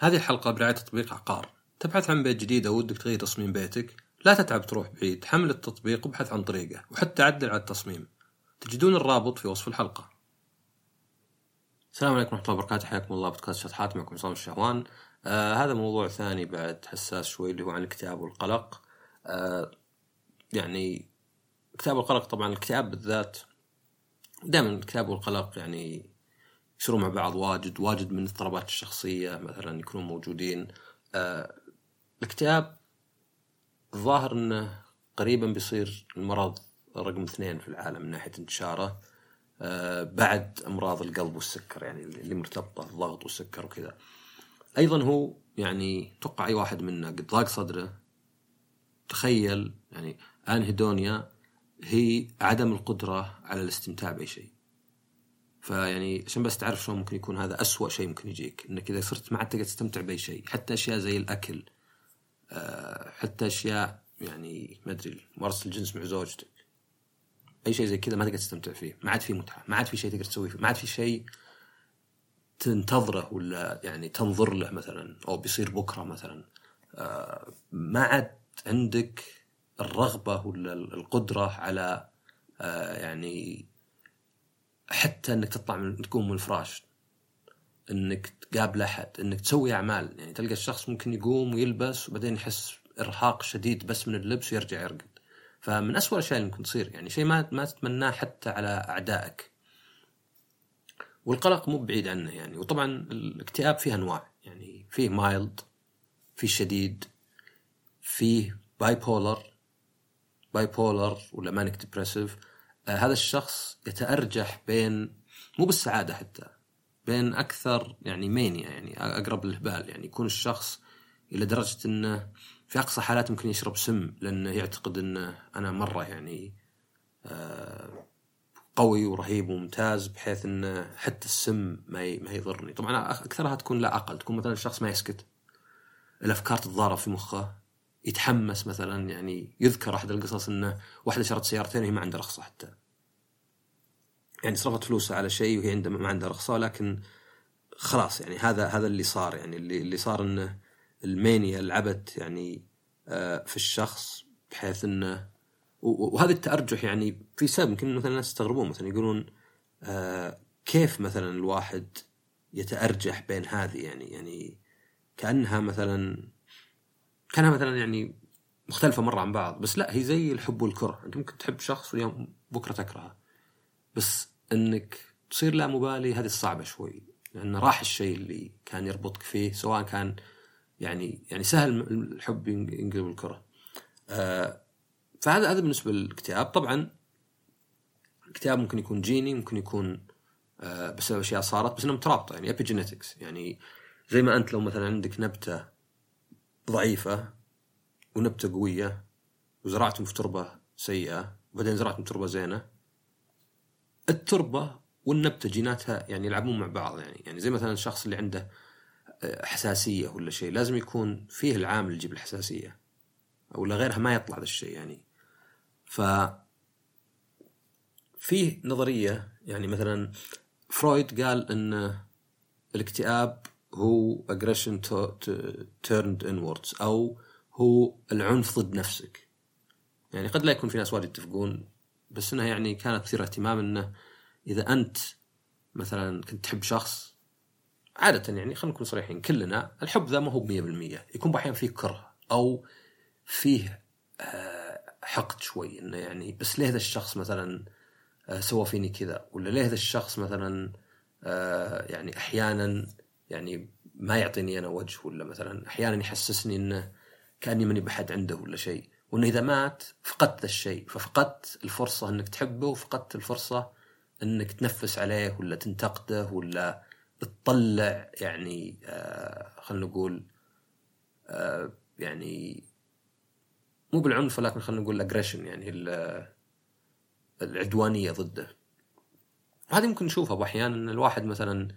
هذه الحلقة برعاية تطبيق عقار. تبحث عن بيت جديد أو ودك تغير تصميم بيتك لا تتعب تروح بعيد. حمل التطبيق وابحث عن طريقه وحتى عدل على التصميم. تجدون الرابط في وصف الحلقة. السلام عليكم ورحمة الله وبركاته. حياكم الله بودكاست شطحات معكم عصام الشهوان. آه هذا موضوع ثاني بعد حساس شوي اللي هو عن الاكتئاب والقلق. آه يعني الاكتئاب والقلق طبعا الاكتئاب بالذات دائما الاكتئاب والقلق يعني يصيروا مع بعض واجد واجد من الاضطرابات الشخصية مثلا يكونوا موجودين. آه الاكتئاب الظاهر إنه قريبا بيصير المرض رقم اثنين في العالم من ناحية انتشاره. آه بعد أمراض القلب والسكر يعني اللي مرتبطة الضغط والسكر وكذا. أيضا هو يعني توقع أي واحد منا قد ضاق صدره. تخيل يعني انهيدونيا هي عدم القدرة على الاستمتاع بأي شيء. فيعني عشان بس تعرف شلون ممكن يكون هذا أسوأ شيء ممكن يجيك. إنك إذا صرت ما عاد تقدر تستمتع بأي شيء حتى أشياء زي الأكل أه حتى أشياء يعني ما أدري ممارسه الجنس مع زوجتك. أي شيء زي كذا ما تقدر تستمتع فيه. ما عاد في متعة ما عاد في شيء تقدر تسويه. ما عاد في شيء تنتظره ولا يعني تنظر له مثلا أو بيصير بكرة مثلا. أه ما عاد عندك الرغبة ولا القدرة على أه يعني حتى إنك تطلع من تقوم من الفراش إنك تقابل أحد إنك تسوي أعمال. يعني تلقى الشخص ممكن يقوم ويلبس وبعدين يحس إرهاق شديد بس من اللبس ويرجع يرقد. فمن أسوأ الأشياء اللي ممكن تصير يعني شيء ما ما تتمناه حتى على أعدائك. والقلق مو بعيد عنه يعني. وطبعا الاكتئاب فيه أنواع. يعني فيه مايلد فيه شديد فيه bipolar bipolar ولا manic depressive آه هذا الشخص يتأرجح بين مو بالسعادة حتى بين أكثر يعني mania يعني أقرب للهبال يعني يكون الشخص إلى درجة أنه في أقصى حالات ممكن يشرب سم لأنه يعتقد أنه أنا مرة يعني آه قوي ورهيب وممتاز بحيث أنه حتى السم ما ما يضرني. طبعا أكثرها تكون لا أقل تكون مثلا الشخص ما يسكت الأفكار تتضارب في مخه. يتحمس مثلا يعني يذكر أحد القصص إنه واحدة شرت سيارتين وهي ما عندها رخصة حتى. يعني صرفت فلوسها على شيء وهي عندها ما عندها رخصة لكن خلاص يعني هذا هذا اللي صار. يعني اللي اللي صار إنه المانيا لعبت يعني في الشخص بحيث انه وهذا التأرجح يعني في سبب يمكن مثلا الناس يستغربون مثلا يقولون كيف مثلا الواحد يتأرجح بين هذه؟ يعني يعني كأنها مثلا كانها مثلا يعني مختلفة مرة عن بعض بس لا هي زي الحب والكره. أنت ممكن تحب شخص واليوم بكرة تكرهه. بس إنك تصير لا مبالي هذه الصعبة شوي لأن راح الشيء اللي كان يربطك فيه سواء كان يعني يعني سهل الحب ينقلب الكرة. آه فهذا هذا بالنسبة للاكتئاب طبعا الاكتئاب ممكن يكون جيني ممكن يكون آه بسبب أشياء صارت بس انها مترابطة يعني ابيجينيتكس يعني زي ما أنت لو مثلا عندك نبتة ضعيفة ونبتة قوية وزرعتهم في تربة سيئة وبعدين زرعتهم تربة زينة. التربة والنبتة جيناتها يعني يلعبون مع بعض يعني. يعني زي مثلا الشخص اللي عنده حساسية ولا شيء لازم يكون فيه العامل اللي يجيب الحساسية ولا غيرها ما يطلع ذا الشيء يعني. ف فيه نظرية يعني مثلا فرويد قال إن الاكتئاب هو aggression turned inwards أو هو العنف ضد نفسك. يعني قد لا يكون في ناس واجد يتفقون بس إنها يعني كانت مثيرة اهتمام إنه إذا أنت مثلا كنت تحب شخص عادة يعني خلينا نكون صريحين كلنا الحب ذا ما هو 100% يكون بأحيان فيه كره أو فيه حقد شوي إنه يعني بس ليه ذا الشخص مثلا سوى فيني كذا؟ ولا ليه ذا الشخص مثلا يعني أحيانا يعني ما يعطيني أنا وجه ولا مثلا أحيانا يحسسني إنه كأني ماني بحد عنده ولا شيء. وإنه إذا مات فقدت الشيء ففقدت الفرصة إنك تحبه وفقدت الفرصة إنك تنفس عليه ولا تنتقده ولا تطلع يعني آه خلينا نقول آه يعني مو بالعنف ولكن خلينا نقول ال aggression يعني العدوانية ضده. وهذه ممكن نشوفها أحيانا ان الواحد مثلا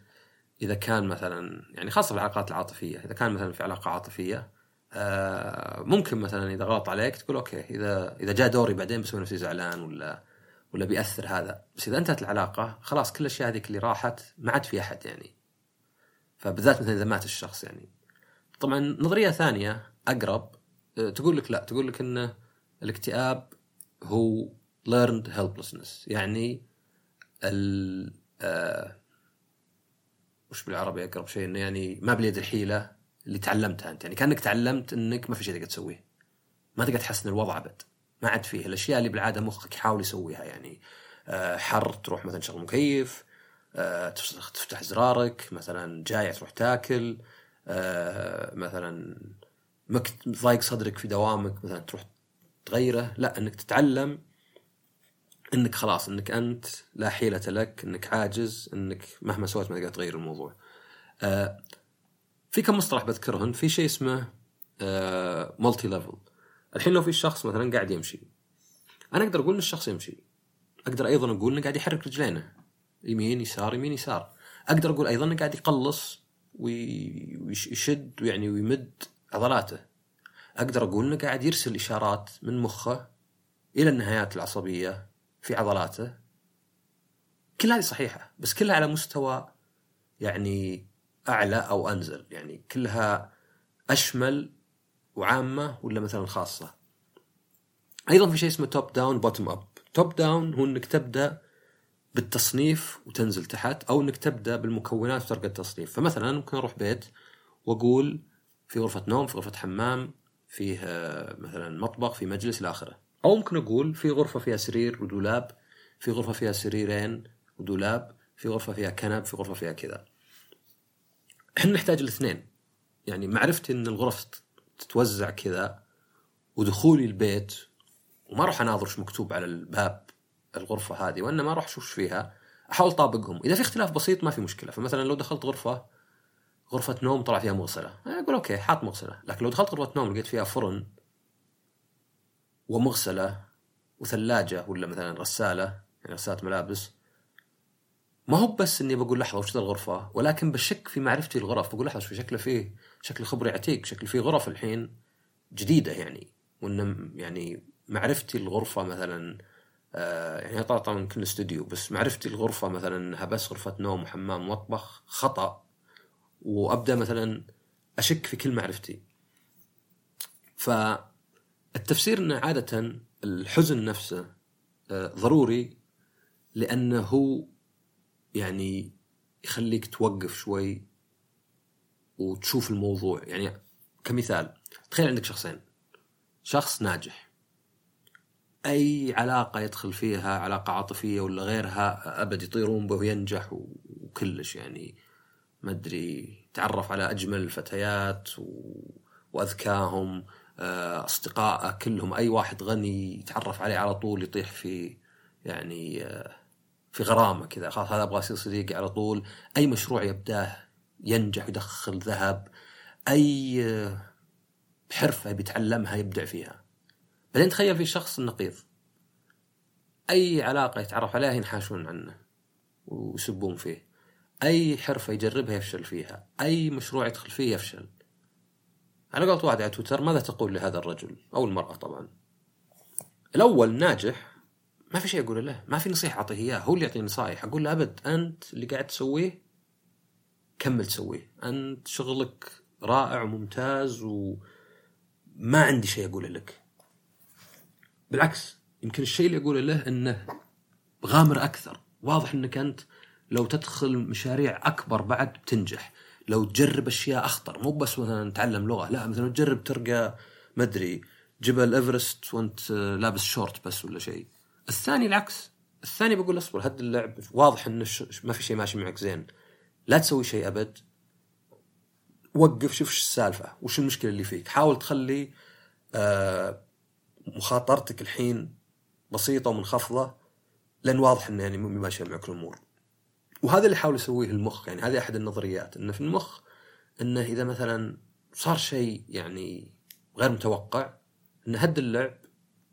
إذا كان مثلا يعني خاصة في العلاقات العاطفية إذا كان مثلا في علاقة عاطفية آه ممكن مثلا إذا غلط عليك تقول okay إذا إذا جاء دوري بعدين بسوي نفسي زعلان ولا ولا بيأثر هذا. بس إذا انتهت العلاقة خلاص كل الأشياء هذيك اللي راحت ما عاد في أحد يعني. فبالذات مثلا إذا مات الشخص يعني. طبعا نظرية ثانية أقرب آه، تقول لك لا تقول لك إن الاكتئاب هو learned helplessness يعني ال آه وش بالعربي أقرب شيء إنه يعني ما باليد الحيلة اللي تعلمتها أنت. يعني كأنك تعلمت إنك ما في شيء تقدر تسويه. ما تقدر تحسن الوضع أبد. ما عاد فيه. الأشياء اللي بالعادة مخك يحاول يسويها. يعني آه حر تروح مثلا تشغل مكيف آه تفتح زرارك مثلا جايع تروح تاكل آه مثلا مكت ضايق صدرك في دوامك مثلا تروح تغيره. لا إنك تتعلم إنك خلاص إنك أنت لا حيلة لك إنك عاجز إنك مهما سويت ما تقدر تغير الموضوع. آه في كم مصطلح بذكرهن في شيء اسمه آه مالتي ليفل. الحين لو في شخص مثلا قاعد يمشي أنا أقدر أقول إن الشخص يمشي. أقدر أيضا أقول إنه قاعد يحرك رجلينه يمين يسار يمين يسار. أقدر أقول أيضا إنه قاعد يقلص ويشد يعني ويمد عضلاته. أقدر أقول إنه قاعد يرسل إشارات من مخه إلى النهايات العصبية في عضلاته. كل هذه صحيحة بس كلها على مستوى يعني أعلى أو أنزل. يعني كلها أشمل وعامة ولا مثلا خاصة. أيضا في شيء اسمه top down bottom up top down هو إنك تبدأ بالتصنيف وتنزل تحت أو إنك تبدأ بالمكونات وترقى التصنيف. فمثلا ممكن أروح بيت وأقول في غرفة نوم في غرفة حمام فيه مثلا مطبخ في مجلس إلى آخره. أو ممكن أقول في غرفة فيها سرير ودولاب في غرفة فيها سريرين ودولاب في غرفة فيها كنب في غرفة فيها كذا. إحنا نحتاج الاثنين. يعني معرفتي إن الغرف تتوزع كذا ودخولي البيت وما أروح أناظر إيش مكتوب على الباب الغرفة هذه وإنما أروح أشوف فيها. أحاول اطابقهم إذا في اختلاف بسيط ما في مشكلة. فمثلا لو دخلت غرفة غرفة نوم طلع فيها مغسلة. أقول أوكي حاط مغسلة. لكن لو دخلت غرفة نوم لقيت فيها فرن ومغسلة وثلاجة ولا مثلا غسالة يعني غسالة ملابس. ما هو بس إني بقول لحظة وش ذا الغرفة؟ ولكن بشك في معرفتي الغرف بقول لحظة شو شكله فيه شكل خبري عتيق شكل فيه غرف الحين جديدة يعني. وإن يعني معرفتي الغرفه مثلا آه يعني طبعا كل استوديو بس معرفتي الغرفه مثلا انها بس غرفة نوم وحمام ومطبخ خطأ. وأبدأ مثلا أشك في كل معرفتي. فالتفسير إنه عادة الحزن نفسه آه، ضروري لأنه هو يعني يخليك توقف شوي وتشوف الموضوع. يعني كمثال تخيل عندك شخصين شخص ناجح. أي علاقة يدخل فيها علاقة عاطفية ولا غيرها أبد يطيرون به وينجح وكلش يعني. ما أدري تعرف على أجمل الفتيات و... وأذكاهم. آه، اصدقائه كلهم أي واحد غني يتعرف عليه على طول يطيح في يعني آه، في غرامة كذا. خلاص هذا أبغى يصير صديقي على طول. أي مشروع يبداه ينجح يدخل ذهب. أي آه، حرفة بيتعلمها يبدع فيها. بعدين تخيل في شخص نقيض. أي علاقة يتعرف عليها ينحاشون عنه ويسبون فيه. أي حرفة يجربها يفشل فيها. أي مشروع يدخل فيه يفشل. على قولة واحد على تويتر ماذا تقول لهذا الرجل؟ أو المرأة طبعا. الأول ناجح ما في شيء أقوله له ما في نصيحة أعطيه إياه هو اللي يعطيني نصائح أقول له أبد أنت اللي قاعد تسويه كمل تسويه. أنت شغلك رائع وممتاز وما عندي شيء أقوله لك. بالعكس يمكن الشيء اللي أقوله له إنه غامر أكثر. واضح إنك أنت لو تدخل مشاريع أكبر بعد بتنجح. لو تجرب أشياء أخطر مو بس مثلا تتعلم لغة لا مثلا تجرب ترقى ما أدري جبل إيفرست وأنت لابس شورت بس ولا شيء. الثاني العكس الثاني بقول أصبر هد اللعب واضح إنه ما في شيء ماشي معك زين. لا تسوي شيء أبد وقف شوف إيش السالفة وش المشكلة اللي فيك. حاول تخلي آه مخاطرتك الحين بسيطة ومنخفضة لأن واضح إنه يعني مو ماشية معك الأمور. وهذا اللي يحاول يسويه المخ يعني هذه أحد النظريات إنه في المخ إنه إذا مثلا صار شيء يعني غير متوقع إنه هد اللعب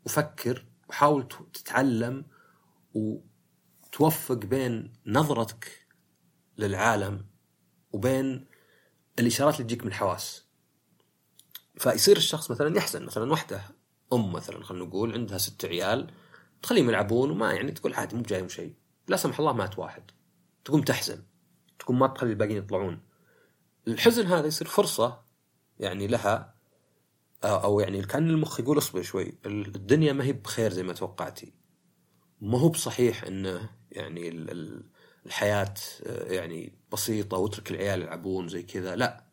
وفكر وحاول تتعلم وتوفق بين نظرتك للعالم وبين الإشارات اللي تجيك من الحواس. فيصير الشخص مثلا يحزن مثلا وحدة أم مثلا خلينا نقول عندها ست عيال تخليهم يلعبون وما يعني تقول عادي مو جايهم شيء لا سمح الله مات واحد. تقوم تحزن تقوم ما تخلي الباقيين يطلعون. الحزن هذا يصير فرصة يعني لها أو يعني كأن المخ يقول اصبر شوي الدنيا ما هي بخير زي ما توقعتي. ما هو بصحيح انه يعني الحياة يعني بسيطة واترك العيال يلعبون زي كذا لا.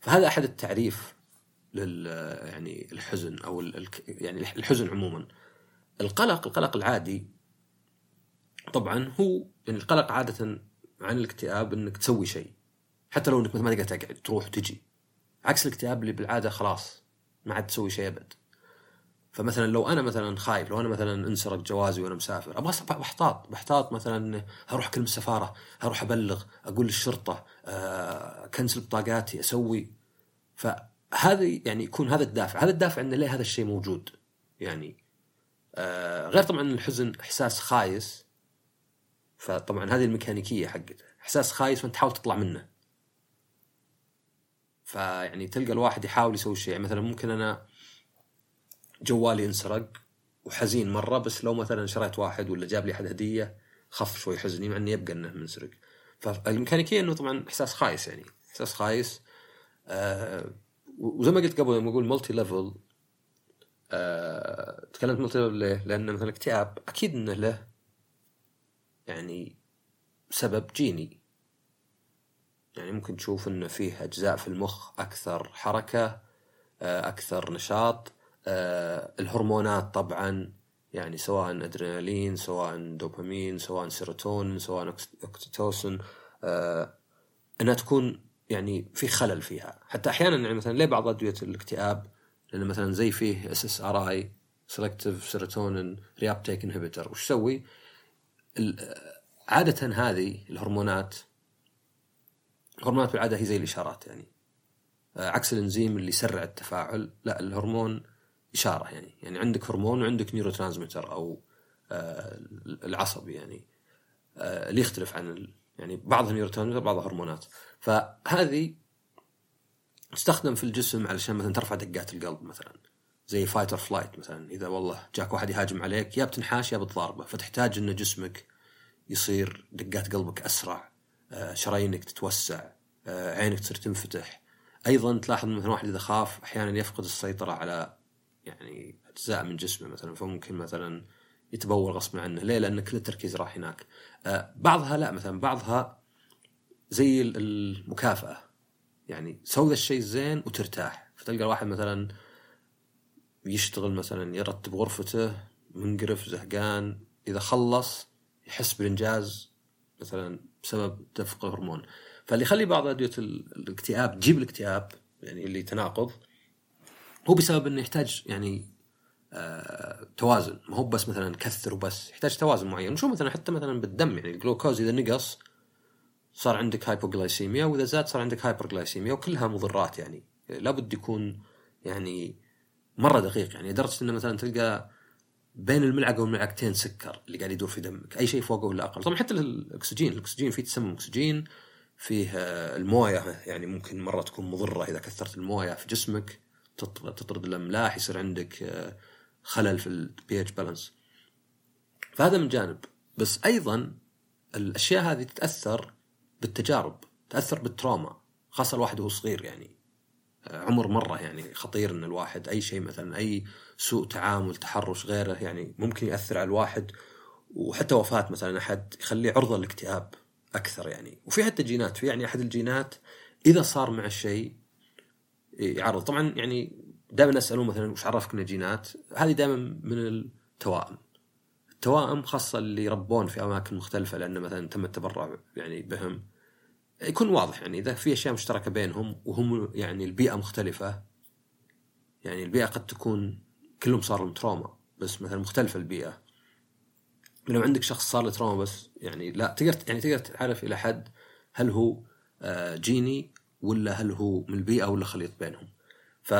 فهذا أحد التعريف لل يعني الحزن أو يعني الحزن عموما. القلق القلق العادي طبعا هو يعني القلق عادة عن الاكتئاب إنك تسوي شيء. حتى لو إنك ما تقدر تقعد تروح وتجي. عكس الاكتئاب اللي بالعادة خلاص ما عاد تسوي شيء أبد. فمثلا لو أنا مثلا خايف لو أنا مثلا انسرق جوازي وأنا مسافر أبغى بحتاط بحتاط مثلا هروح اكلم السفارة هروح أبلغ أقول للشرطة آه كنسل بطاقاتي أسوي. فهذا يعني يكون هذا الدافع. هذا الدافع إن ليه هذا الشيء موجود. يعني آه غير طبعا الحزن إحساس خايس فطبعا هذه الميكانيكية حقته إحساس خايس وأنت تحاول تطلع منه. فيعني تلقى الواحد يحاول يسوي شيء. يعني مثلا ممكن أنا جوالي انسرق وحزين مرة بس لو مثلا شريت واحد ولا جاب لي أحد هدية خف شوي حزني مع انه يبقى إنه منسرق. فالميكانيكية إنه طبعا إحساس خايس يعني. إحساس خايس. آه وزي ما قلت قبل لما أقول multi level آه تكلمت multi level ليه؟ لأن مثلا الاكتئاب أكيد إنه له يعني سبب جيني. يعني ممكن تشوف انه فيه أجزاء في المخ أكثر حركة آه، أكثر نشاط آه، الهرمونات طبعا يعني سواء أدرينالين سواء دوبامين سواء سيروتونين سواء اوكسيتوسن آه، إنها تكون يعني في خلل فيها. حتى أحيانا يعني مثلا ليه بعض أدوية الاكتئاب؟ لأن مثلا زي فيه SSRI selective serotonin reuptake inhibitor وش يسوي؟ عادة هذه الهرمونات الهرمونات بالعادة هي زي الإشارات يعني. آه، عكس الإنزيم اللي يسرع التفاعل لا الهرمون إشارة يعني. يعني عندك هرمون وعندك neurotransmitter أو آه، العصبي يعني. آه، اللي يختلف عن يعني بعضها neurotransmitter بعضها هرمونات. فهذه تستخدم في الجسم علشان مثلا ترفع دقات القلب مثلا. زي fight or flight مثلا. إذا والله جاك واحد يهاجم عليك يا بتنحاش يا بتضاربه. فتحتاج ان جسمك يصير دقات قلبك أسرع آه، شرايينك تتوسع عينك تصير تنفتح. أيضا تلاحظ مثلا واحد إذا خاف أحيانا يفقد السيطرة على يعني أجزاء من جسمه مثلا. فممكن مثلا يتبول غصب عنه. ليه؟ لأن كل التركيز راح هناك. آه بعضها لا مثلا بعضها زي المكافأة. يعني سوي الشيء زين وترتاح. فتلقى الواحد مثلا يشتغل مثلا يرتب غرفته منقرف زهقان إذا خلص يحس بالإنجاز مثلا بسبب دفق هرمون فاللي يخلي بعض أدوية الاكتئاب تجيب الاكتئاب يعني اللي تناقض هو بسبب إنه يحتاج يعني آه توازن. ما هو بس مثلا كثر وبس يحتاج توازن معين. نشوف مثلا حتى مثلا بالدم يعني الجلوكوز إذا نقص صار عندك hypoglycemia وإذا زاد صار عندك hyperglycemia وكلها مضرات يعني. لابد يكون يعني مرة دقيق يعني لدرجة إنه مثلا تلقى بين الملعقة والملعقتين سكر اللي قاعد يدور في دمك أي شيء فوقه ولا أقل. طبعا حتى الأكسجين الأكسجين فيه تسمم اكسجين فيه الموية يعني ممكن مرة تكون مضرة إذا كثرت الموية في جسمك تطرد الأملاح يصير عندك آه، خلل في ال pH balance فهذا من جانب. بس أيضا الأشياء هذه تتأثر بالتجارب تاثر بال trauma خاصة الواحد وهو صغير يعني. آه، عمر مرة يعني خطير إن الواحد أي شيء مثلا أي سوء تعامل تحرش غيره يعني ممكن يأثر على الواحد. وحتى وفاة مثلا أحد يخليه عرضة للاكتئاب أكثر يعني. وفي حتى جينات في يعني أحد الجينات إذا صار مع الشيء يعرض. طبعا يعني دائما اسالون مثلا وش عرفك إنه جينات؟ هذه دائما من التوائم. التوائم خاصة اللي يربون في أماكن مختلفة لأن مثلا تم التبرع يعني بهم. يكون واضح يعني إذا في أشياء مشتركة بينهم وهم يعني البيئة مختلفة يعني البيئة قد تكون كلهم صار لهم trauma بس مثلا مختلفة البيئة. لو عندك شخص صار له trauma بس يعني لا تقدر يعني تقدر تعرف إلى حد هل هو آه، جيني ولا هل هو من البيئة ولا خليط بينهم. ف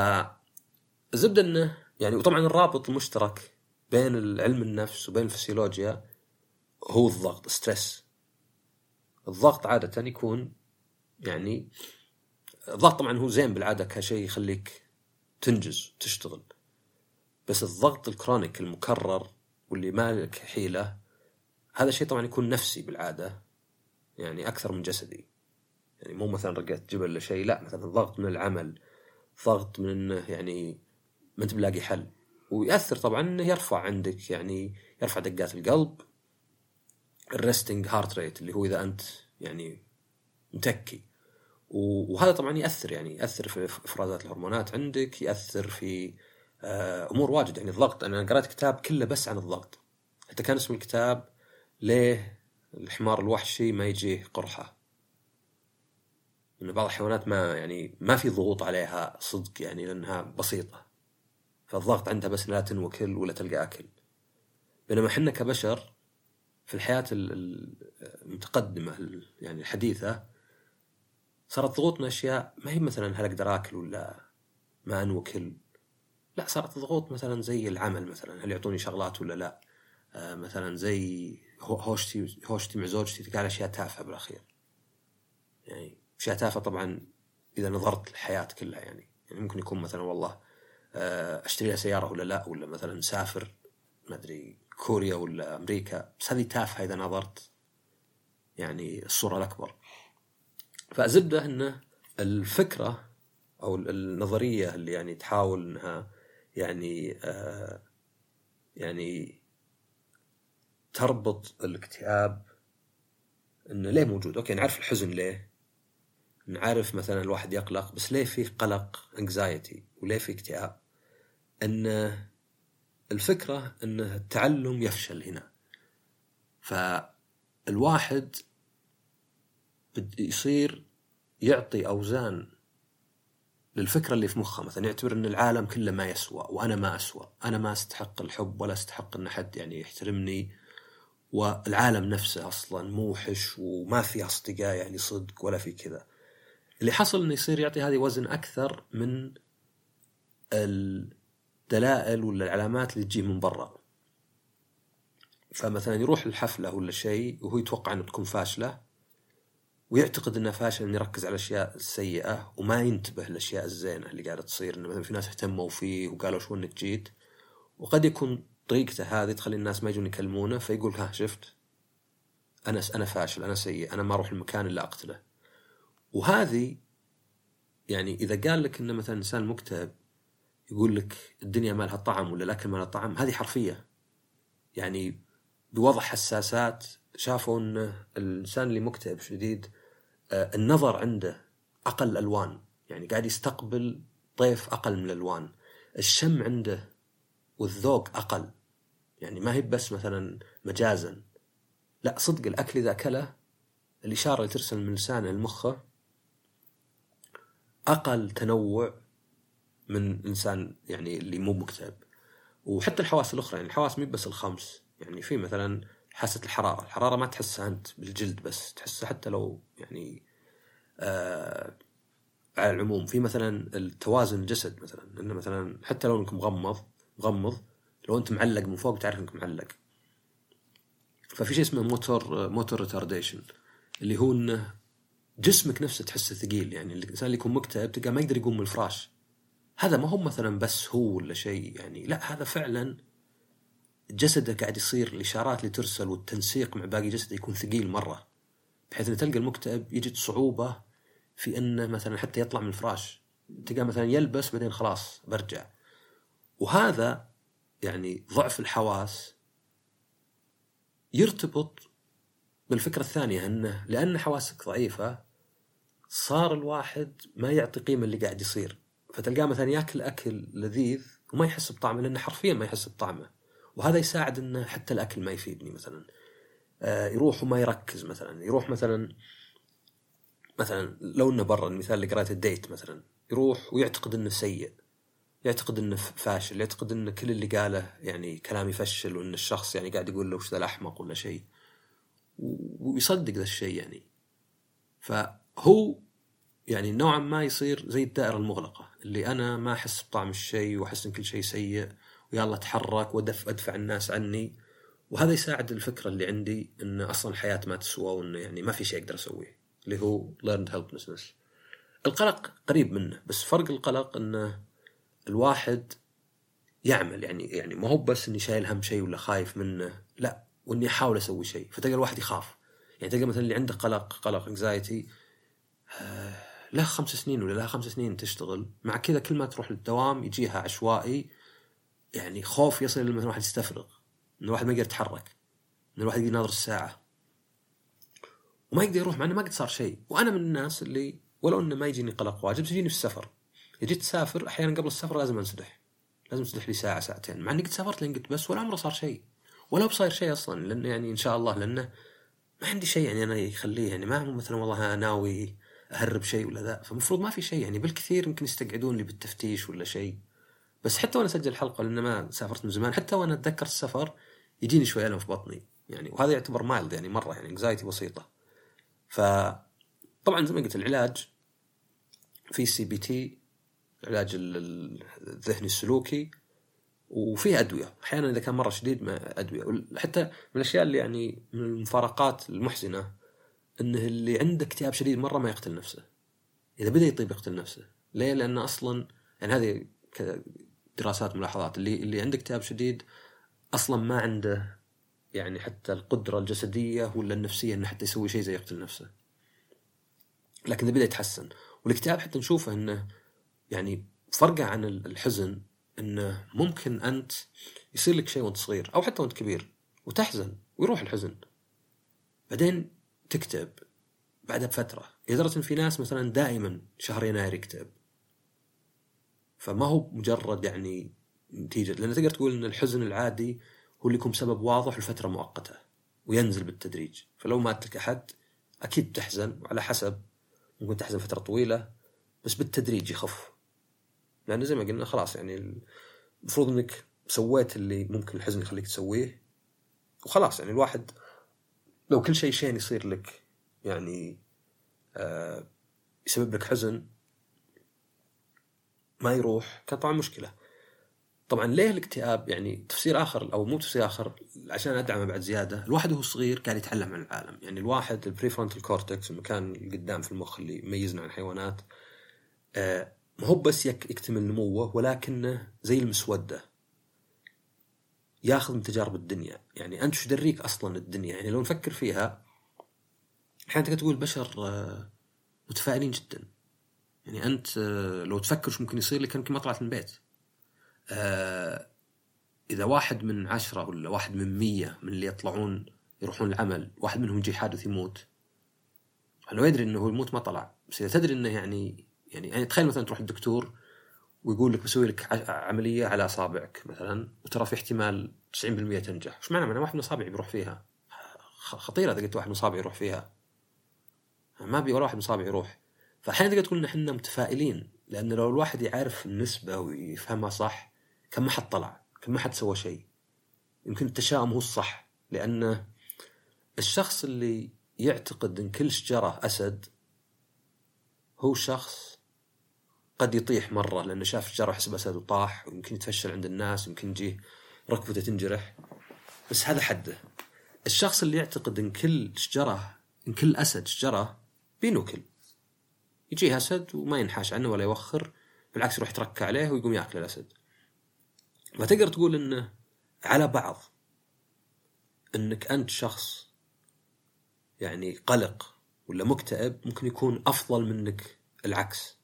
الزبدة إنه يعني وطبعا الرابط المشترك بين علم النفس وبين الفسيولوجيا هو الضغط stress الضغط عادة يكون يعني الضغط طبعا هو زين بالعادة كشيء يخليك تنجز تشتغل. بس الضغط الكرونيك المكرر واللي ما لك حيلة هذا الشيء طبعا يكون نفسي بالعادة يعني أكثر من جسدي. يعني مو مثلا رقيت جبل ولا شيء لا مثلا ضغط من العمل ضغط من إنه يعني ما أنت بلاقي حل. ويأثر طبعا إنه يرفع عندك يعني يرفع دقات القلب ال resting heart rate اللي هو إذا أنت يعني متكي. وهذا طبعا يأثر يعني يأثر في إفرازات الهرمونات عندك يأثر في آه، أمور واجد. يعني الضغط أنا قرأت كتاب كله بس عن الضغط. حتى كان اسم الكتاب ليه الحمار الوحشي ما يجيه قرحة. ان بعض الحيوانات ما يعني ما في ضغوط عليها صدق يعني لأنها بسيطة. فالضغط عندها بس لا تنوكل ولا تلقى أكل. بينما إحنا كبشر في الحياة المتقدمة يعني الحديثة صارت ضغوطنا أشياء ما هي مثلا هل أقدر آكل ولا ما أنوكل؟ لا صارت ضغوط مثلا زي العمل مثلا هل يعطوني شغلات ولا لا؟ آه مثلا زي هوشتي هوشتي مع زوجتي قال أشياء تافهة بالأخير. يعني أشياء تافهة طبعا إذا نظرت الحياة كلها يعني. يعني ممكن يكون مثلا والله آه أشتري لها سيارة ولا لا ولا مثلا نسافر ما أدري كوريا ولا أمريكا. بس هذه تافهه إذا نظرت. يعني الصورة الأكبر. فزبده انه الفكرة أو النظرية اللي يعني تحاول إنها يعني آه يعني تربط الاكتئاب انه ليه موجود؟ أوكي نعرف الحزن ليه. نعرف مثلا الواحد يقلق بس ليه في قلق انكزايتي وليه في اكتئاب؟ إن الفكرة إن التعلم يفشل هنا. فالواحد يصير يعطي أوزان للفكرة اللي في مخه. مثلا يعتبر أن العالم كله ما يسوى وأنا ما أسوى. أنا ما أستحق الحب ولا أستحق أن حد يعني يحترمني. والعالم نفسه أصلا موحش وما في أصدقاء يعني صدق ولا في كذا. اللي حصل أنه يصير يعطي هذه وزن أكثر من الدلائل ولا العلامات اللي تجي من برا. فمثلا يروح الحفلة ولا شيء وهو يتوقع أنه تكون فاشلة ويعتقد انه فاشل إنه يركز على الأشياء السيئة وما ينتبه للأشياء الزينة اللي قاعدة تصير إنه مثلا في ناس اهتموا فيه وقالوا شو إنك جيت. وقد يكون طريقته هذه تخلي الناس ما يجون يكلمونه فيقول ها شفت أنا أنا فاشل أنا سيء أنا ما أروح المكان إلا أقتله. وهذه يعني إذا قال لك إنه مثلا إنسان مكتئب يقول لك الدنيا ما لها طعم ولا الأكل ما لها طعم هذه حرفية. يعني بوضع حساسات شافوا إن الإنسان اللي مكتئب شديد آه، النظر عنده أقل ألوان. يعني قاعد يستقبل طيف أقل من الألوان. الشم عنده والذوق أقل. يعني ما هي بس مثلا مجازا. لا صدق الأكل إذا أكله الإشارة اللي ترسل من لسانه لمخه أقل تنوع من إنسان يعني اللي مو مكتئب. وحتى الحواس الأخرى يعني الحواس مو بس الخمس. يعني في مثلا حاسة الحرارة، الحرارة ما تحسها أنت بالجلد بس تحسها حتى لو يعني آه على العموم. في مثلا التوازن الجسد مثلا إنه مثلا حتى لو إنك مغمض مغمض لو أنت معلق من فوق تعرف إنك معلق. ففي شيء اسمه motor motor retardation اللي هو إنه جسمك نفسه تحسه ثقيل. يعني الإنسان اللي يكون مكتئب تلقاه ما يقدر يقوم من الفراش. هذا ما هو مثلا بس هو ولا شيء يعني. لا هذا فعلا جسده قاعد يصير الإشارات اللي ترسل والتنسيق مع باقي جسده يكون ثقيل مرة بحيث إن تلقى المكتئب يجد صعوبة في إنه مثلا حتى يطلع من الفراش تلقى مثلا يلبس بعدين خلاص برجع. وهذا يعني ضعف الحواس يرتبط بالفكرة الثانية أنه لأن حواسك ضعيفة صار الواحد ما يعطي قيمة اللي قاعد يصير. فتلقاه مثلا ياكل أكل لذيذ وما يحس بطعمه لأنه حرفيا ما يحس بطعمه. وهذا يساعد إنه حتى الأكل ما يفيدني مثلا. آه، يروح وما يركز مثلا. يروح مثلا مثلا لو إنه برا المثال اللي قرأت ال date مثلا. يروح ويعتقد إنه سيء. يعتقد إنه فاشل. يعتقد إنه كل اللي قاله يعني كلام يفشل وإن الشخص يعني قاعد يقول له وش ذا الأحمق ولا شيء. ويصدق ذا الشيء يعني. فهو يعني نوعا ما يصير زي الدائرة المغلقة اللي أنا ما أحس بطعم الشيء وأحس إن كل شيء سيء ويلا أتحرك وأدفع ادفع الناس عني. وهذا يساعد الفكرة اللي عندي إن أصلا الحياة ما تسوى وإنه يعني ما في شيء أقدر أسويه اللي هو learned helplessness القلق قريب منه بس فرق القلق إنه الواحد يعمل يعني يعني ما هو بس إني شايل هم شيء ولا خايف منه لا وإني أحاول أسوي شيء فتلقى الواحد يخاف. يعني تلقى مثلا اللي عنده قلق قلق انكزايتي آه، له خمس سنين ولا لها خمس سنين تشتغل مع كذا كل ما تروح للدوام يجيها عشوائي يعني خوف يصل لما الواحد يستفرغ ان الواحد ما يقدر يتحرك ان الواحد يقدر يناظر الساعة. وما يقدر يروح مع إنه ما قد صار شيء. وأنا من الناس اللي ولو إنه ما يجيني قلق واجب تجيني في السفر. إذا جيت تسافر أحيانا قبل السفر لازم انسدح لازم انسدح لي ساعة ساعتين. مع إني قد سافرت لين قلت بس ولا عمره صار شيء. ولا بصاير شيء أصلا لأنه يعني إن شاء الله لأنه ما عندي شيء يعني أنا يخليه. يعني ما مثلا والله ناوي أهرب شيء ولا ذا فالمفروض ما في شيء يعني بالكثير يمكن يستقعدون لي بالتفتيش ولا شيء. بس حتى وأنا أسجل الحلقة لأن ما سافرت من زمان حتى وأنا أتذكر السفر يجيني شوي الم في بطني. يعني وهذا يعتبر mild يعني مرة يعني anxiety بسيطة. ف طبعا زي ما قلت العلاج في CBT العلاج الذهني السلوكي وفيه أدوية. أحيانا إذا كان مرة شديد ما أدوية. حتى من الأشياء اللي يعني من المفارقات المحزنة إنه اللي عنده اكتئاب شديد مرة ما يقتل نفسه. إذا بدأ يطيب يقتل نفسه. ليه؟ لأن أصلا يعني هذه دراسات ملاحظات اللي اللي عنده اكتئاب شديد أصلا ما عنده يعني حتى القدرة الجسدية ولا النفسية إنه حتى يسوي شيء زي يقتل نفسه. لكن إذا بدأ يتحسن. والاكتئاب حتى نشوفه إنه يعني فرقه عن الحزن إنه ممكن أنت يصير لك شيء وأنت صغير أو حتى وأنت كبير وتحزن ويروح الحزن. بعدين تكتب بعدها بفترة. لدرجه ان في ناس مثلا دائما شهر يناير يكتب. فما هو مجرد يعني نتيجة لأن تقدر تقول إن الحزن العادي هو اللي يكون بسبب واضح لفتره مؤقتة وينزل بالتدريج. فلو مات لك أحد أكيد تحزن وعلى حسب ممكن تحزن فترة طويلة بس بالتدريج يخف. لأن زي ما قلنا خلاص يعني المفروض إنك سويت اللي ممكن الحزن يخليك تسويه. وخلاص يعني الواحد لو كل شيء شين يصير لك يعني آه يسبب لك حزن ما يروح كان طبعا مشكلة. طبعا ليه الاكتئاب؟ يعني تفسير آخر أو مو تفسير آخر عشان ادعمه بعد زيادة الواحد وهو صغير قاعد يتعلم عن العالم. يعني الواحد ال prefrontal cortex المكان اللي قدام في المخ اللي يميزنا عن الحيوانات آه ما هو بس يكتمل نموه ولكنه زي المسودة. ياخذ من تجارب الدنيا يعني أنت شو دريك أصلا الدنيا؟ يعني لو نفكر فيها أحيانا تقدر تقول البشر آه، متفائلين جدا. يعني أنت آه، لو تفكر شو ممكن يصير لك يمكن ما طلعت من البيت. آه، إذا واحد من عشرة ولا واحد من مية من اللي يطلعون يروحون العمل واحد منهم يجي حادث يموت. لو يدري إنه هو يموت ما طلع. بس إذا تدري إنه يعني يعني يعني تخيل مثلا تروح الدكتور ويقول لك بسوي لك عملية على أصابعك مثلا وترى في احتمال 90% تنجح، إيش معنى؟ معنى واحد من أصابعي بيروح فيها. خطيرة إذا قلت واحد من أصابعي يروح فيها. ما ابي ولا واحد من أصابعي يروح. فاحيانا تقدر تقول ان إحنا متفائلين لأن لو الواحد يعرف النسبة ويفهمها صح كان ما حد طلع، كان ما حد سوى شيء. يمكن التشاؤم هو الصح لأن الشخص اللي يعتقد إن كل شجرة أسد هو شخص قد يطيح مرة لأنه شاف شجره حسب أسد وطاح ويمكن يتفشل عند الناس يمكن يجيه ركبته تنجرح. بس هذا حده. الشخص اللي يعتقد إن كل شجرة إن كل أسد شجرة بينوكل يجيه أسد وما ينحاش عنه ولا يوخر بالعكس يروح يتركى عليه ويقوم يأكل الأسد. فتقدر تقول إنه على بعض. إنك أنت شخص يعني قلق ولا مكتئب ممكن يكون أفضل منك العكس.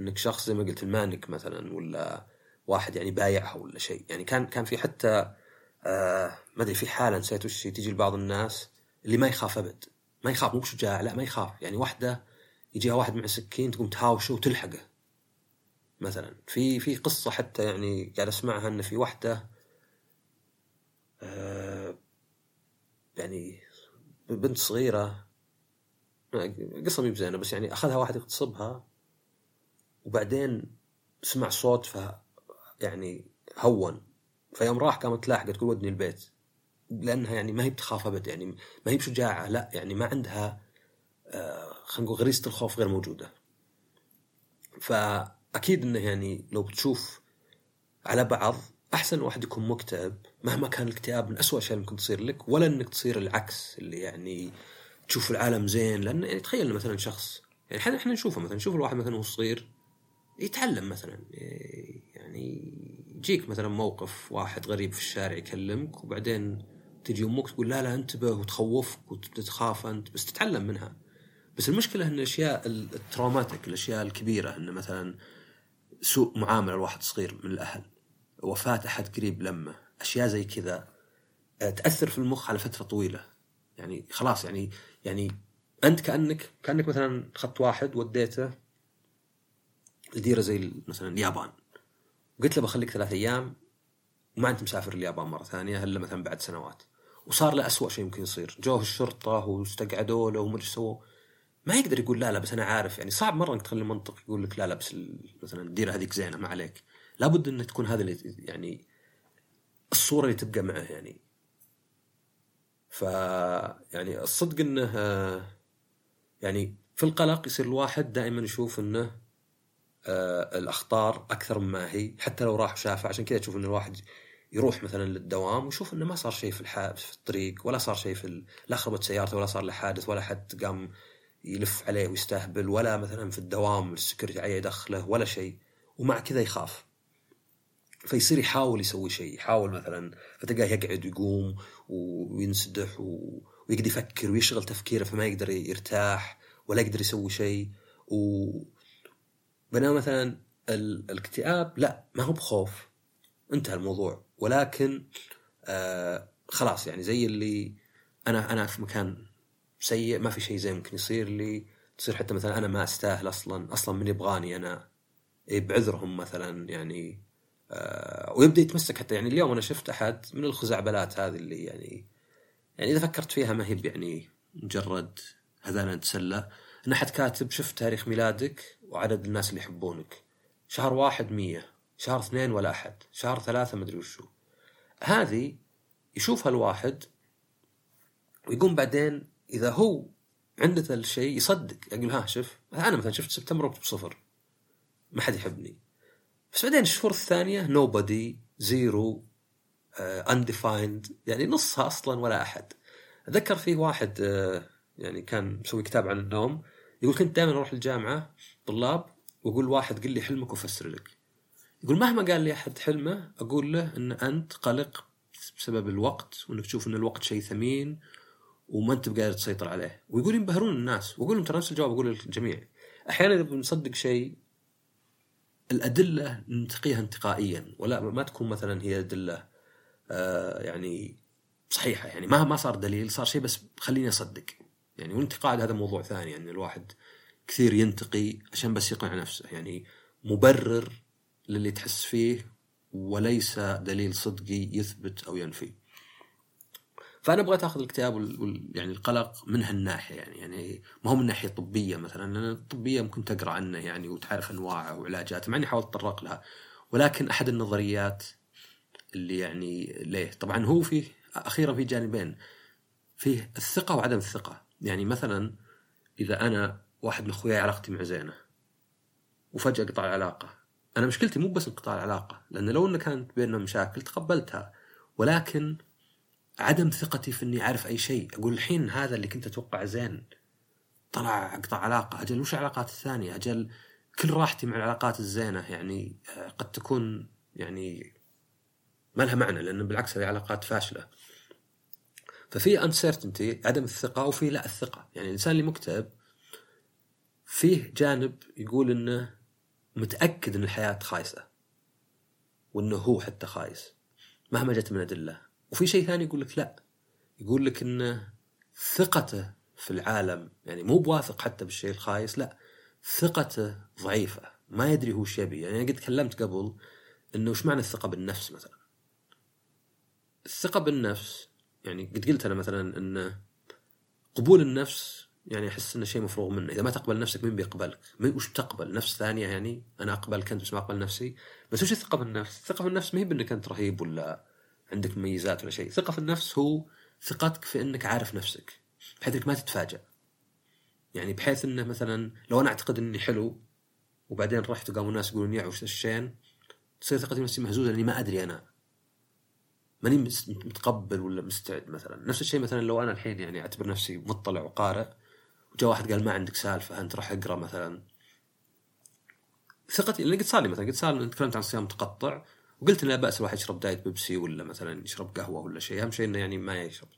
إنك شخص زي ما قلت المانك مثلا ولا واحد يعني بايعها ولا شيء. يعني كان كان في حتى آه ما أدري في حالة نسيت وش تجي لبعض الناس اللي ما يخاف أبد. ما يخاف مو شجاع لا ما يخاف. يعني واحدة يجيها واحد مع سكين تقوم تهاوشه وتلحقه. مثلا في في قصة حتى يعني قاعد أسمعها إن في واحدة آه يعني بنت صغيرة قصة مي بزينة بس يعني أخذها واحد يغتصبها. وبعدين سمع صوت ف يعني هون. فيوم راح قامت لاحقة تقول ودني البيت. لأنها يعني ما هي بتخاف ابد يعني ما هي بشجاعة لا يعني ما عندها آه خلينا نقول غريزة الخوف غير موجودة. فأكيد إنه يعني لو بتشوف على بعض أحسن واحد يكون مكتئب مهما كان الاكتئاب من أسوأ اللي ممكن تصير لك ولا إنك تصير العكس اللي يعني تشوف العالم زين. لأن يعني تخيل مثلا شخص يعني إحنا نشوفه مثلا نشوف الواحد مثلا وهو صغير يتعلم مثلا يعني يجيك مثلا موقف واحد غريب في الشارع يكلمك وبعدين تجي أمك تقول لا لا انتبه وتخوفك وتخاف أنت بس تتعلم منها. بس المشكلة إن الأشياء التروماتيك الأشياء الكبيرة انه مثلا سوء معاملة لواحد صغير من الأهل وفاة أحد قريب لمه أشياء زي كذا آه، تأثر في المخ على فترة طويلة. يعني خلاص يعني يعني أنت كأنك كأنك مثلا اخذت واحد وديته لديره زي مثلا اليابان. قلت له بخليك ثلاث أيام وما أنت مسافر اليابان مرة ثانية الا مثلا بعد سنوات. وصار له أسوأ شيء ممكن يصير. جوه الشرطة واستقعدوا له وما سووا. ما يقدر يقول لا لا بس أنا عارف. يعني صعب مرة إنك تخلي منطق يقول لك لا لا بس مثلا الديرة هذيك زينة ما عليك. لابد انك تكون هذا اللي يعني الصورة اللي تبقى معه يعني. ف يعني الصدق إنه يعني في القلق يصير الواحد دائما يشوف إنه آه الأخطار أكثر مما هي حتى لو راح وشافها عشان كذا تشوف إن الواحد يروح مثلا للدوام ويشوف إنه ما صار شيء في. في الطريق ولا صار شيء في. لا خربت سيارته ولا صار له حادث ولا حد قام يلف عليه ويستهبل ولا مثلا في الدوام السكيورتي عليه يدخله ولا شيء ومع كذا يخاف فيصير يحاول يسوي شيء يحاول مثلا فتلقاه يقعد ويقوم وينسدح ويقعد يفكر ويشغل تفكيره فما يقدر يرتاح ولا يقدر يسوي شيء و بينما مثلا الاكتئاب لا ما هو بخوف. انتهى الموضوع. ولكن آه خلاص يعني زي اللي أنا أنا في مكان سيء ما في شيء زي ممكن يصير لي. تصير حتى مثلا أنا ما أستاهل أصلا أصلا من يبغاني أنا. إيه، بعذرهم مثلا يعني آه ويبدأ يتمسك حتى. يعني اليوم أنا شفت أحد من الخزعبلات هذه اللي يعني يعني إذا فكرت فيها ما هي يعني مجرد هذانا نتسلى إن أحد كاتب شفت تاريخ ميلادك. وعدد الناس اللي يحبونك. شهر واحد مية شهر اثنين ولا أحد شهر ثلاثة مدري وشو. هذه يشوفها الواحد ويقوم بعدين إذا هو عنده الشيء يصدق. يقول ها شوف أنا مثلا شفت سبتمبر بصفر. ما حد يحبني. بس بعدين الشهور الثانية nobody zero undefined يعني نصها أصلا ولا أحد. أتذكر فيه واحد uh, يعني كان مسوي كتاب عن النوم. يقول كنت دائما أروح الجامعة طلاب وأقول واحد قل لي حلمك وفسر لك. يقول مهما قال لي أحد حلمه أقول له إن أنت قلق بسبب الوقت وإنك تشوف إن الوقت شيء ثمين وما أنت بقادر تسيطر عليه. ويقول ينبهرون الناس. وأقول لهم ترى نفس الجواب أقول للجميع. أحيانا إذا بنصدق شيء الأدلة ننتقيها انتقائيا ولا ما تكون مثلا هي أدلة آه يعني صحيحة. يعني ما ما صار دليل صار شيء بس خليني أصدق. يعني والانتقاد هذا موضوع ثاني يعني الواحد كثير ينتقي عشان بس يقنع نفسه. يعني مبرر للي تحس فيه وليس دليل صدقي يثبت أو ينفي. فأنا بغيت اخذ الاكتئاب وال... يعني القلق من هالناحيه يعني يعني ما هو من ناحية طبية مثلا لأن الطبية ممكن تقرأ عنه يعني وتعرف أنواعه وعلاجاته مع إني حاولت اتطرق لها. ولكن أحد النظريات اللي يعني ليه؟ طبعا هو فيه أخيرا في جانبين. فيه الثقة وعدم الثقة. يعني مثلا إذا أنا واحد من أخوياي علاقتي مع زينه وفجأة قطع العلاقة. أنا مشكلتي مو بس انقطاع العلاقة لأن لو إنه كانت بيننا مشاكل تقبلتها. ولكن عدم ثقتي في إني أعرف أي شيء. أقول الحين هذا اللي كنت أتوقع زين. طلع قطع علاقة. أجل وش العلاقات الثانية؟ أجل كل راحتي مع العلاقات الزينة. يعني آه، قد تكون يعني ما لها معنى لأن بالعكس هذه علاقات فاشلة. ففي uncertainty عدم الثقة وفي لا الثقة. يعني الإنسان اللي مكتئب فيه جانب يقول إنه متأكد إن الحياة خايسة وإنه هو حتى خايس مهما جت من أدلة. وفي شيء ثاني يقول لك لا. يقول لك إن ثقته في العالم يعني مو بواثق حتى بالشيء الخايس لا. ثقته ضعيفة ما يدري هو إيش يبي. يعني قد تكلمت قبل إنه وش معنى الثقة بالنفس مثلا؟ الثقة بالنفس يعني قد قلت أنا مثلا إن قبول النفس يعني أحس إنه شيء مفروغ منه. إذا ما تقبل نفسك مين بيقبلك؟ وش بتقبل؟ نفس ثانية يعني أنا اقبلك انت بس ما أقبل نفسي. بس وش الثقة بالنفس؟ الثقة بالنفس ما هي بإنك أنت رهيب ولا عندك مميزات ولا شيء. ثقة في النفس هو ثقتك في إنك عارف نفسك بحيث إنك ما تتفاجأ. يعني بحيث إنه مثلا لو أنا أعتقد إني حلو وبعدين رحت وقاموا الناس يقولون يا وش الشين؟ تصير ثقتي بنفسي مهزوزة لأني ما أدري أنا. ماني متقبل ولا مستعد مثلا. نفس الشيء مثلا لو أنا الحين يعني أعتبر نفسي مطلع وقارئ وجاء واحد قال ما عندك سالفة أنت راح أقرأ مثلا. ثقتي اللي قد صار لي مثلا قد صار تكلمت عن صيام متقطع وقلت لا بأس الواحد يشرب دايت بيبسي ولا مثلا يشرب قهوة ولا شيء. أهم شيء إنه يعني ما يشرب.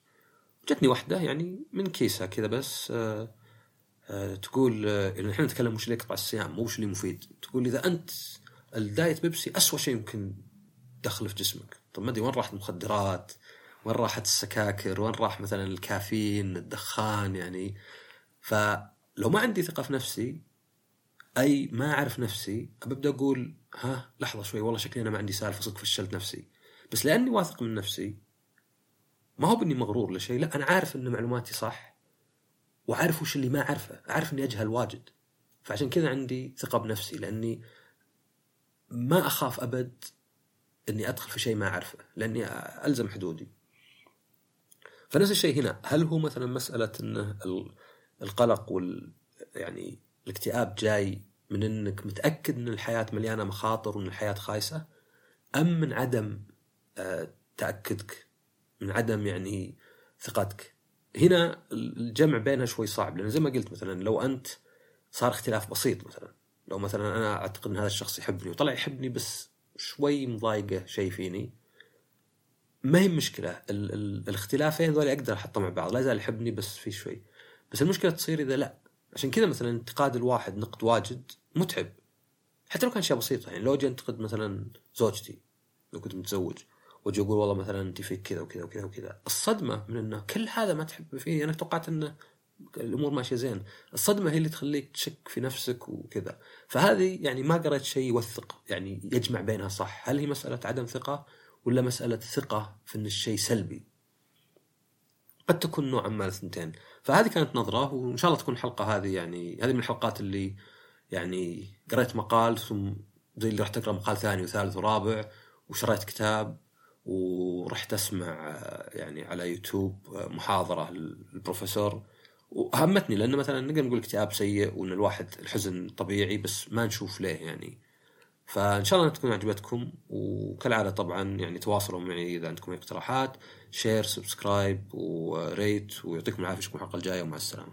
جتني واحدة يعني من كيسها كذا بس آه آه، تقول آه، يعني إحنا نتكلم وش اللي يقطع الصيام مو وش اللي مفيد. تقول إذا أنت الدايت بيبسي أسوأ شيء يمكن دخله في جسمك. طب ما أدري وين راحت المخدرات؟ وين راحت السكاكر؟ وين راح مثلا الكافيين الدخان يعني؟ فلو ما عندي ثقة في نفسي أي ما أعرف نفسي ببدا أقول ها لحظة شوي والله شكلي أنا ما عندي سالفة صدق فشلت نفسي. بس لأني واثق من نفسي ما هو بإني مغرور لشيء لا أنا عارف إن معلوماتي صح وعارف وش اللي ما أعرفه أعرف إني أجهل واجد. فعشان كذا عندي ثقة بنفسي لأني ما أخاف أبد إني أدخل في شيء ما أعرفه لأني ألزم حدودي. فنفس الشيء هنا. هل هو مثلا مسألة إنه القلق وال يعني الاكتئاب جاي من إنك متأكد إن الحياة مليانة مخاطر وإن الحياة خايسة؟ أم من عدم آه، تأكدك من عدم يعني ثقتك؟ هنا الجمع بينها شوي صعب لأن زي ما قلت مثلا لو أنت صار اختلاف بسيط مثلا. لو مثلا أنا أعتقد إن هذا الشخص يحبني وطلع يحبني بس شوي مضايقة شيء فيني ما هي مشكلة ال ال الاختلافين ذولي أقدر أحطهم مع بعض لا يزال يحبني بس في شوي. بس المشكلة تصير إذا لا. عشان كذا مثلا انتقاد الواحد نقد واجد متعب. حتى لو كان أشياء بسيطة يعني لو أجي انتقد مثلا زوجتي لو كنت متزوج وأجي أقول والله مثلا انت فيك كذا وكذا وكذا وكذا. الصدمة من إنه كل هذا ما تحب فيه. أنا توقعت إنه الأمور ماشية زين. الصدمة هي اللي تخليك تشك في نفسك وكذا. فهذه يعني ما قريت شيء يوثق يعني يجمع بينها صح. هل هي مسألة عدم ثقة ولا مسألة ثقة في إن الشيء سلبي؟ قد تكون نوعا ما الثنتين فهذه كانت نظرة وإن شاء الله تكون الحلقة هذه يعني هذه من الحلقات اللي يعني قريت مقال ثم زي اللي راح تقرأ مقال ثاني وثالث ورابع وشريت كتاب ورحت أسمع يعني على يوتيوب محاضرة للبروفيسور. وهمتني لأنه مثلا نقدر نقول اكتئاب سيء وإن الواحد الحزن طبيعي بس ما نشوف ليه يعني. فإن شاء الله تكون عجبتكم وكالعادة طبعا يعني تواصلوا معي إذا عندكم اقتراحات. share subscribe و rate ويعطيكم العافية. أشوفكم الحلقة الجاية ومع السلامة.